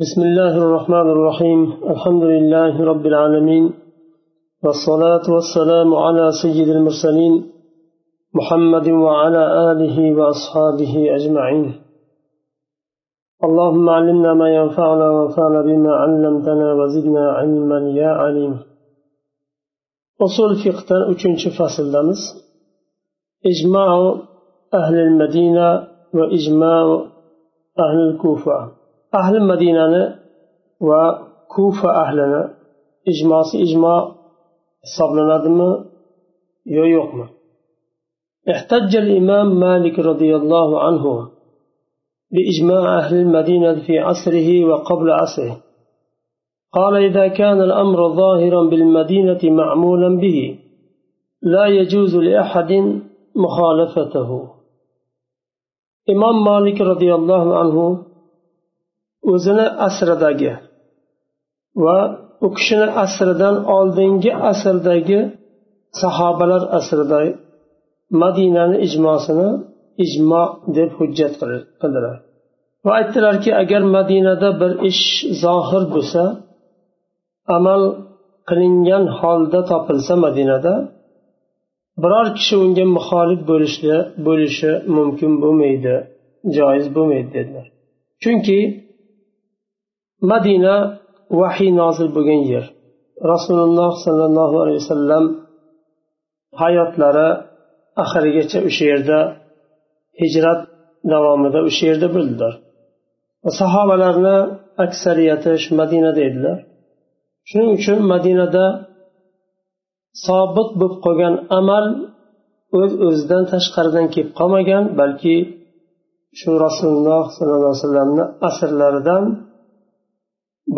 بسم الله الرحمن الرحيم. الحمد لله رب العالمين والصلاة والسلام على سيد المرسلين محمد وعلى آله وأصحابه أجمعين. اللهم علمنا ما ينفعنا وانفعنا بما علمتنا وزدنا علما يا عليم. أصول فقه أچنچ فصل دمس إجماع أهل المدينة وإجماع أهل الكوفة. Ahli madinani va kufa ahlini ijmosi ijmo hisoblanadimi yo yo'qmi احتج الإمام مالك رضي الله عنه بإجماع أهل المدينة في عصره وقبل عصره. قال إذا كان الأمر ظاهرا بالمدينة معمولا به لا يجوز لأحد مخالفته. إمام مالك رضي الله عنه o'zini asridagi va u kishini asridan oldingi asrdagi sahobalar asrida madinani ijmosini ijmo deb hujjat qildilar. Va aytdilarki agar madinada bir ish zohir bo'lsa amal qilingan holda topilsa madinada biror kishi unga muxolif bo'lishi bo'lishi mumkin bo'lmaydi joiz bo'lmaydi dedilar. Chunki madina vahiy nozil bo'lgan yer. Rasululloh sollallohu alayhi vasallam hayotlari oxirigacha o'sha yerda hijrat davomida o'sha yerda bo'ldilar. Sahobalarni aksariyati shu madinada edilar. Shuning uchun madinada sobit bo'lib qolgan amal o'z öz o'zidan tashqaridan kelib qolmagan balki shu rasululloh sollallohu alayhi vasallamni asrlaridan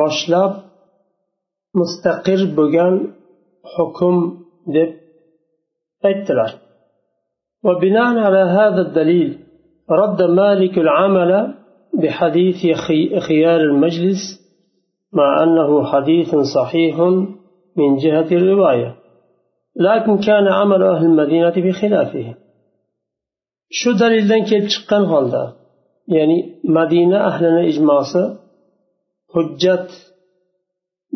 boshlab mustaqil bo'lgan hukm deb aytdilar وبناء على هذا الدليل رد مالك العمل بحديث خيار المجلس مع أنه حديث صحيح من جهة الرواية. لكن كان عمل أهل المدينة بخلافه. شو دليل kelib chiqqan holda ya'ni madina ahlini ijmosi hujjat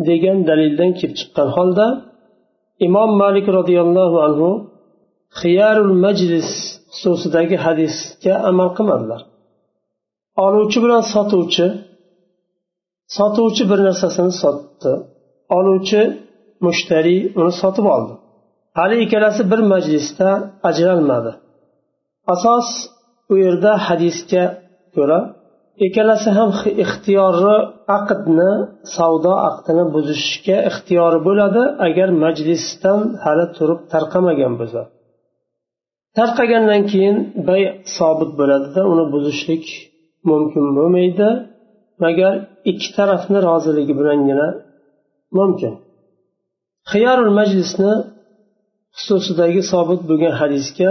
degan dalildan kelib chiqqan holda imom malik roziyallohu anhu xiyarul majlis xususidagi hadisga amal qilmadilar. Oluvchi bilan sotuvchi sotuvchi bir narsasini sotdi. Oluvchi mushtariy uni sotib oldi. Hali ikkalasi bir majlisda ajralmadi. Asos u yerda hadisga ko'ra ikkalasi ham ixtiyori aqdni savdo aqdini buzishga ixtiyori bo'ladi agar majlisdan hali turib tarqamagan bo'lsa. Tarqagandan keyin bay sobit bo'ladida uni buzishlik mumkin bo'lmaydi. Magar ikki tarafni roziligi bilangina mumkin. Xiyorul majlisni xususidagi sobit bo'lgan hadisga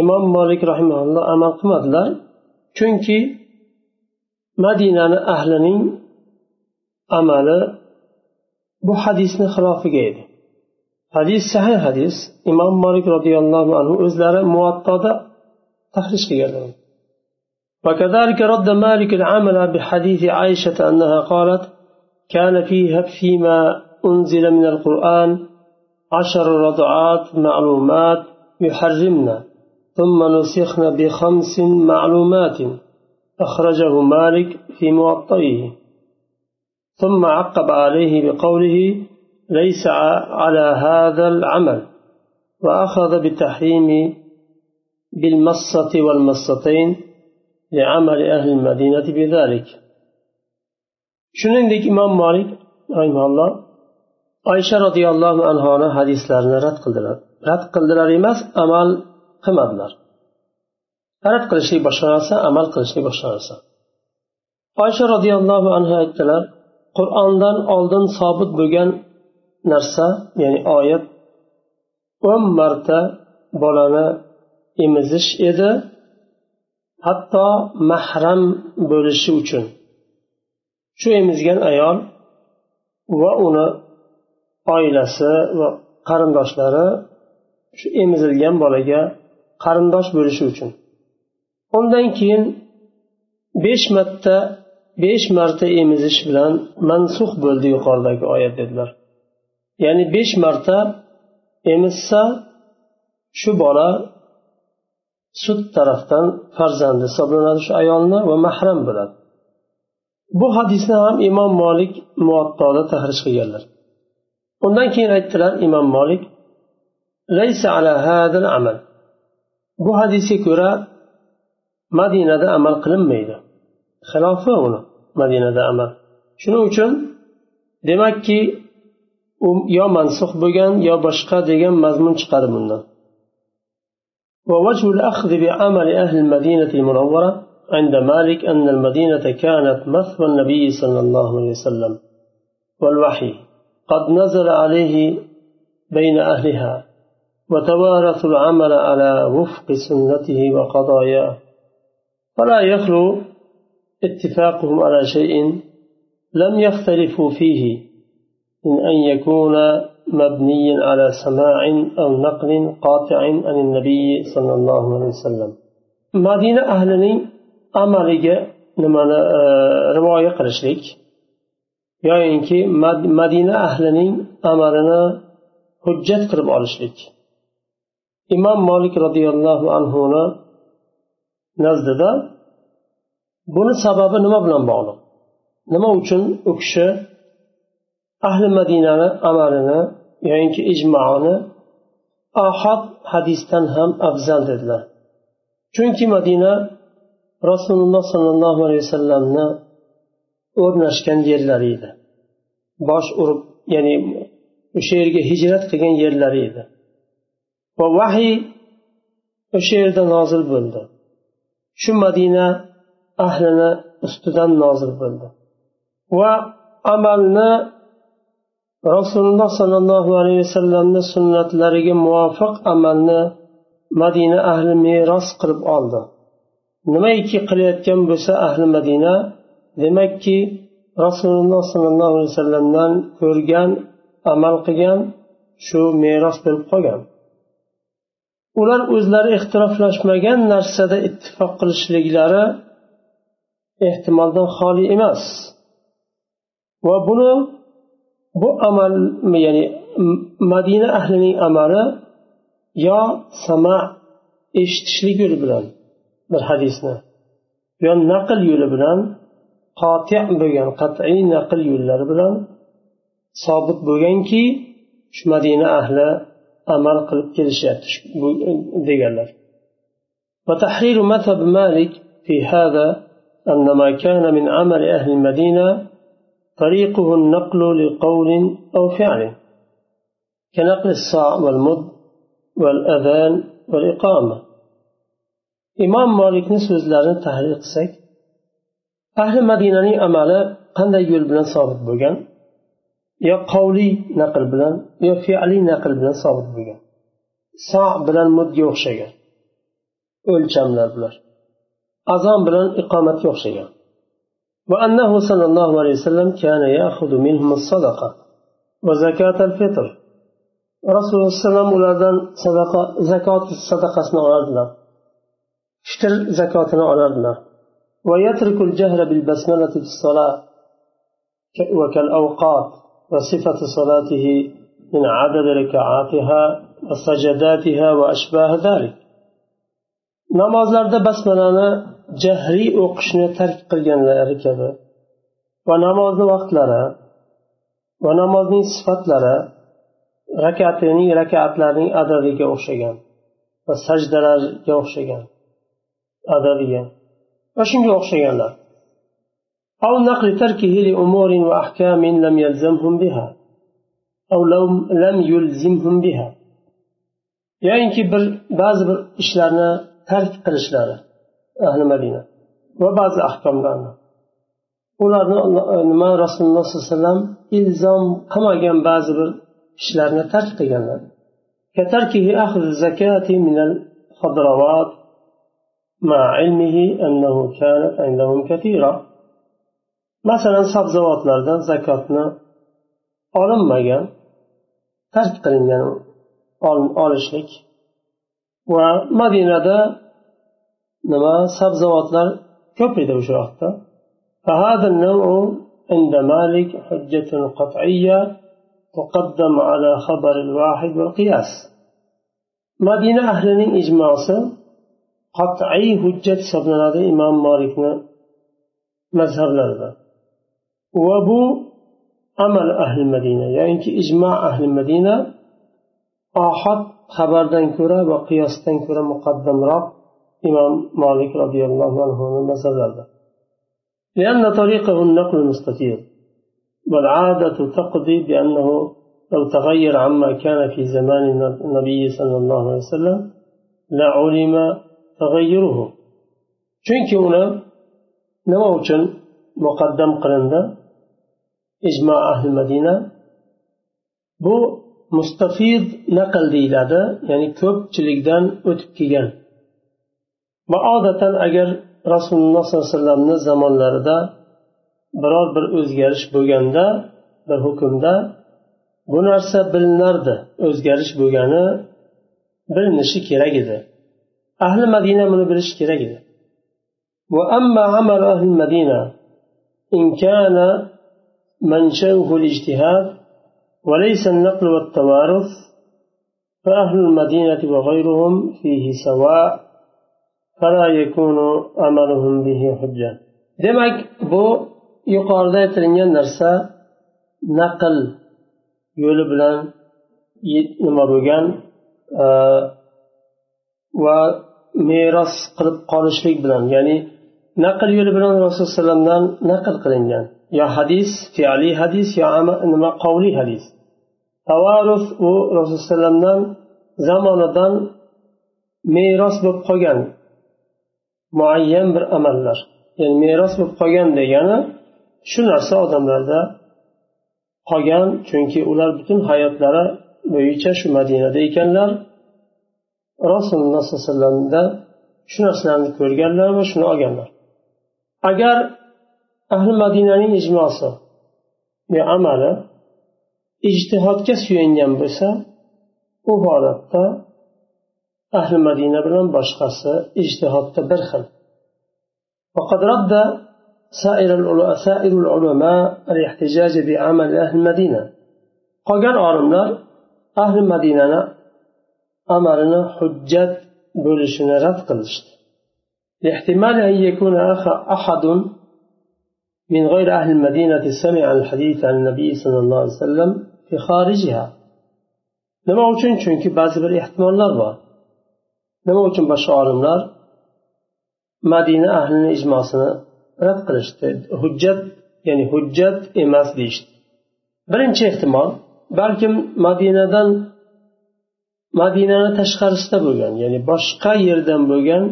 imom molik rahimalloh amal qilmadilar. Chunki madinani ahlining amali bu hadisni xilofiga edi hadis sahih hadis imom molik roziyallohu anhu o'zlari muattoda tahrij qilganlar وكذلك رد مالك العمل بحديث عائشة أنها قالت كان فيها فيما أنزل من القرآن عشر رضعات معلومات يحرمن ثم نسخن بخمس معلومات أخرجه مالك في موطئه ثم عقب عليه بقوله ليس على هذا العمل وأخذ بالتحريم بالمصة والمصتين لعمل أهل المدينة بذلك shuningdek imom molik rahimalloh oysha roziyallohu anhoni hadislarini rad qildilar rad qildilar emas amal qilmadilar harat qilishlik boshqa narsa amal qilishlik boshqa narsa oysha roziyallohu anhu aytdilar qur'ondan oldin sobit bo'lgan narsa ya'ni oyat o'n marta bolani emizish edi hatto mahram bo'lishi uchun. Shu emizgan ayol va uni oilasi va qarindoshlari shu emizilgan bolaga qarindosh bo'lishi uchun. Undan keyin besh marta besh marta emizish bilan mansux bo'ldi yuqoridagi oyat dedilar. Ya'ni besh marta emizsa shu bola sud tarafdan farzandi hisoblanadi shu ayolni va mahram bo'ladi. Bu hadisni ham imom molik muattoda tahrij qilganlar. Undan keyin aytdilar imom molik amal. Bu hadisga ko'ra madinada amal qilinmaydi xilofi uni madinada amal shuning uchun demakki u yo mansux bo'lgan yo boshqa degan mazmun chiqadi bundan ووجه الأخذ بعمل أهل المدينة المنورة عند مالك أن المدينة كانت مثوى النبي صلى الله عليه وسلم. والوحي قد نزل عليه بين أهلها وتوارثوا العمل على وفق سنته وقضاياه ولا يخلو اتفاقهم على شيء لم يختلفوا فيه من أن يكون مبنيا على سماع أو نقل قاطع عن النبي صلى الله عليه وسلم. مدينة أهلني أمرك لما آه، رواية قرشلك يعني أهلني أمالنا ahlining amalini hujjat qilib olishlik imom molik roziyallohu anhuni nazdida buni sababi nima bilan bog'liq? Nima uchun u kishi ahli madinani amalini yoyinki ijmoini ahad hadisdan ham afzal dedilar. Chunki madina rasululloh sollallohu alayhi vasallamni o'rnashgan yerlari edi. Bosh urib ya'ni o'sha yerga hijrat qilgan yerlari edi. Va vahiy o'sha yerda nozil bo'ldi. Shu madina ahlini ustidan nozil bo'ldi. Va amalni rasululloh sollallohu alayhi vasallamni sunnatlariga muvofiq amalni madina ahli meros qilib oldi. Nimaiki qilayotgan bo'lsa ahli madina demakki rasululloh sollallohu alayhi vasallamdan ko'rgan amal qilgan shu meros bo'lib qolgan. Ular o'zlari ixtiroflashmagan narsada ittifoq qilishliklari ehtimoldan xoli emas. Va buni bu amal ya'ni madina ahlining amali yo sama eshitishlik yo'li bilan bir hadisni yo naql yo'li bilan qoti bo'lgan qat'iy naql yo'llari bilan sobit bo'lganki shu madina ahli amal qilib kelishyapti deganlar وتحرير مذهب مالك في هذا أن ما كان من عمل أهل المدينة طريقه النقل لقول أو فعل كنقل الصاع والمد والأذان والإقامة imom molikni so'zlarini tahlil qilsak ahli madinaning amali qanday yo'l bilan sobit bo'lgan yo qovliy naql bilan yo fe'liy naql bilan sobit bo'lgan so bilan mudga o'xshagan o'lchamlar bular azon bilan iqomatga o'xshagan وأنه صلى الله عليه وسلم كان يأخذ منهم الصدقة وزكاة الفطر رسول الله صلى الله عليه وسلم ulardan sadaqa zakot sadaqasini oladilar fitr zakotini olardilar ويترك الجهر بالبسملة في الصلاة وكالأوقات وصفة صلاته من عدد ركعاتها وسجداتها وأشباه ذلك namozlarda basmalani jahriy o'qishni tark qilganlari kabi va namozni vaqtlari va namozning sifatlari rakatining rakaatlarning adadiga o'xshagan va sajdalarga o'xshagan adadiga va shunga o'xshaganlar أو نقل تركه لأمور وأحكام لم يلزمهم بها أو لم يلزمهم بها yoyinki bir ba'zi bir ishlarni tark qilishlari ahli madina va ba'zi ahkomlarni ularni nima rasululloh sollallohu alayhi vasallam ilzom qilmagan ba'zi bir ishlarni tark qilganlar كتركه أخذ الزكاة من الخضروات مع علمه أنه كانت عندهم كثيرة masalan sabzavotlardan zakotni olinmagan tark qilingan olishlik va madinada nima sabzavotlar ko'p edi o'sha vaqtda فهذا النوع عند مالك حجة قطعية تقدم على خبر الواحد والقياس مدينة أهل إجماع قطعي حجة سبنا إمام مالك مذهب لنا وبو أمل أهل المدينة. يعني إجماع أهل المدينة أحد xabardan ko'ra va qiyosdan ko'ra muqaddamroq imom molik roziyallohu anhuni mazhablarida لأن طريقه النقل المستطير والعادة تقضي بأنه لو تغير عما كان في زمان النبي صلى الله عليه وسلم لعلم تغيره. uni nima uchun muqaddam qilindi ijmo ahli madina bu mustafid naql deyiladi ya'ni ko'pchilikdan o'tib kelgan va odatan agar rasululloh sollallohu alayhi vasallamni zamonlarida biror bir o'zgarish bo'lganda bir hukmda bu narsa bilinardi o'zgarish bo'lgani bilinishi kerak edi ahli madina buni bilishi kerak edi وأما عمل أهل المدينة إن كان منشأه الاجتهاد وليس النقل والتوارث فأهل المدينة وغيرهم فيه سواء فلا يكون عملهم به حجة demak bu yuqorida aytilgan narsa naql yo'li bilan nima bo'lgan va meros qilib qolishlik bilan ya'ni naql yo'li bilan rasululloh alayhi vasallamdan naql qilingan yo hadis fe'li hadis yo nima qavli hadis. Tavarus u rasululloh alayhivasallamdan zamonidan meros bo'lib qolgan muayyan bir amallar. Ya'ni meros bo'lib qolgan degani shu narsa odamlarda qolgan chunki ular butun hayotlari bo'yicha shu madinada ekanlar. Rasululloh sollallohu alayhi vasallamda shu narsalarni ko'rganlar va shuni olganlar. Agar ahli madinaning ijmosi yo amali ijtihodga suyangan bo'lsa u holatda ahli madina bilan boshqasi ijtihodda bir xil وقد رد سائر سائر العلماء الاحتجاج بعمل أهل المدينة qolgan olimlar ahli madinani amalini hujjat bo'lishini rad qilishdi من غير أهل المدينة سمع الحديث عن النبي صلى الله عليه وسلم في خارجها nima uchun chunki ba'zi bir ehtimollar bor nima uchun boshqa olimlar madina ahlini ijmosini rad qilishdi hujjat ya'ni hujjat emas deyishdi birinchi ehtimol balkim madinadan madinani tashqarisida bo'lgan ya'ni boshqa yerdan bo'lgan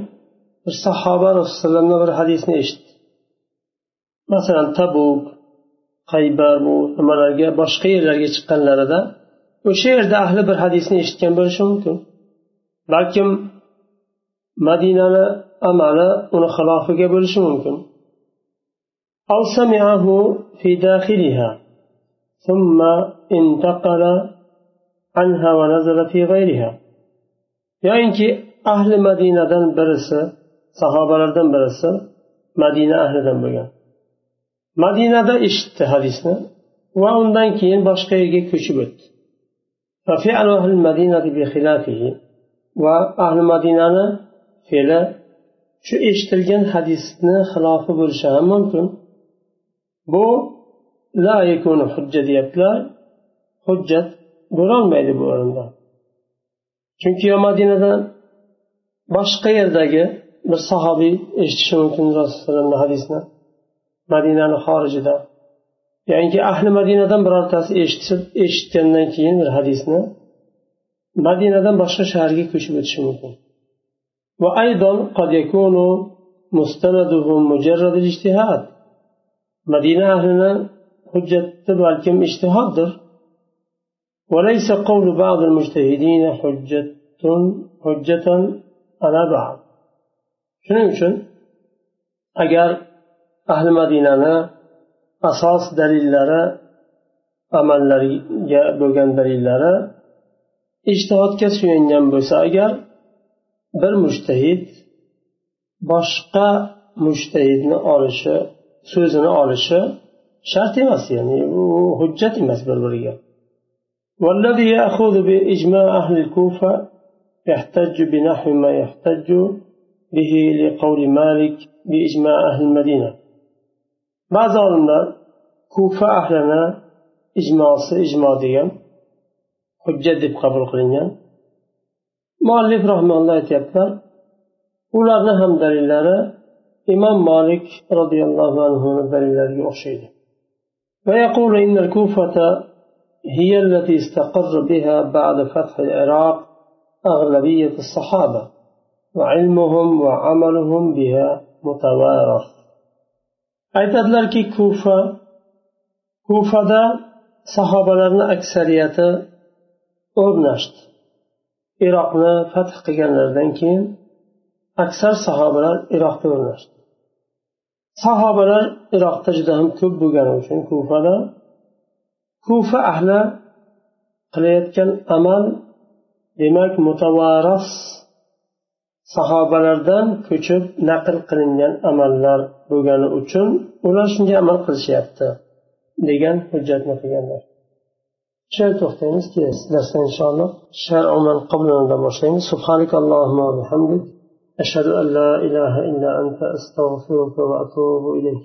bir sahoba rasulullohni bir hadisni eshitdi masalan tabuk qaybar bu nimalarga boshqa yerlarga chiqqanlarida o'sha yerda ahli bir hadisni eshitgan bo'lishi mumkin balkim madinani amali uni xilofiga bo'lishi mumkin أو سمعه في داخلها ثم انتقل عنها ونزل في غيرها yoyinki ahli madinadan birisi sahobalardan birisi madina ahlidan bo'lgan Madinada eshitdi hadisni va undan keyin boshqa yerga ko'chib o'tdi. Va ahli madinani fe'li shu eshitilgan hadisni xilofi bo'lishi ham mumkin. Bu la yakunu hujja deyaptilar. Hujjat bo'lolmaydi bu o'rinda. Chunki madinadan boshqa yerdagi bir sahobiy eshitishi mumkin rasulullohni hadisni madinani xorijida ya'ni ahli madinadan birortasi eshitib eshitgandan keyin bir hadisni madinadan boshqa shaharga ko'chib o'tishi mumkin وأيضا قد يكون مستندهم مجرد الاجتهاد مدينة أهلنا حجة بالكم اجتهاد وليس قول بعض المجتهدين حجة حجة على بعض shuning uchun agar ahli madinani asos dalillari amallariga bo'lgan dalillari ijtihodga suyangan bo'lsa agar bir mushtahid boshqa mushtahidni olishi so'zini olishi shart emas ya'ni u hujjat emas bir biriga والذي يأخذ بإجماع أهل الكوفة يحتج بنحو ما يحتج به لقول مالك بإجماع أهل المدينة بعض olimlar kufa ahlini ijmosi ijmo degan hujjat deb qabul qilingan muallif rahmanalloh aytyaptilar ularni ham dalillari imom molik roziyallohu anhuni dalillariga o'xshaydi ويقول إن الكوفة هي التي استقر بها بعد فتح العراق أغلبية الصحابة وعلمهم وعملهم بها متوارث aytadilarki kufa kufada sahobalarni aksariyati o'rnashdi iroqni fath qilganlaridan keyin aksar sahobalar iroqda o'rnashdi sahobalar iroqda juda ham ko'p bo'lgani uchun kufada kufa ahli qilayotgan amal demak mutavaras sahobalardan ko'chib naql qilingan amallar bo'lgani uchun ular shunga amal qilishyapti degan hujjatni qilganlar. Shu to'xtaymiz kelasi darsda inshaalloh. Shar'uman qablanidan boshlaymiz subhanak allohumma va bihamdik. Ashhadu an la ilaha illa anta astag'firuka va atubu ilayk.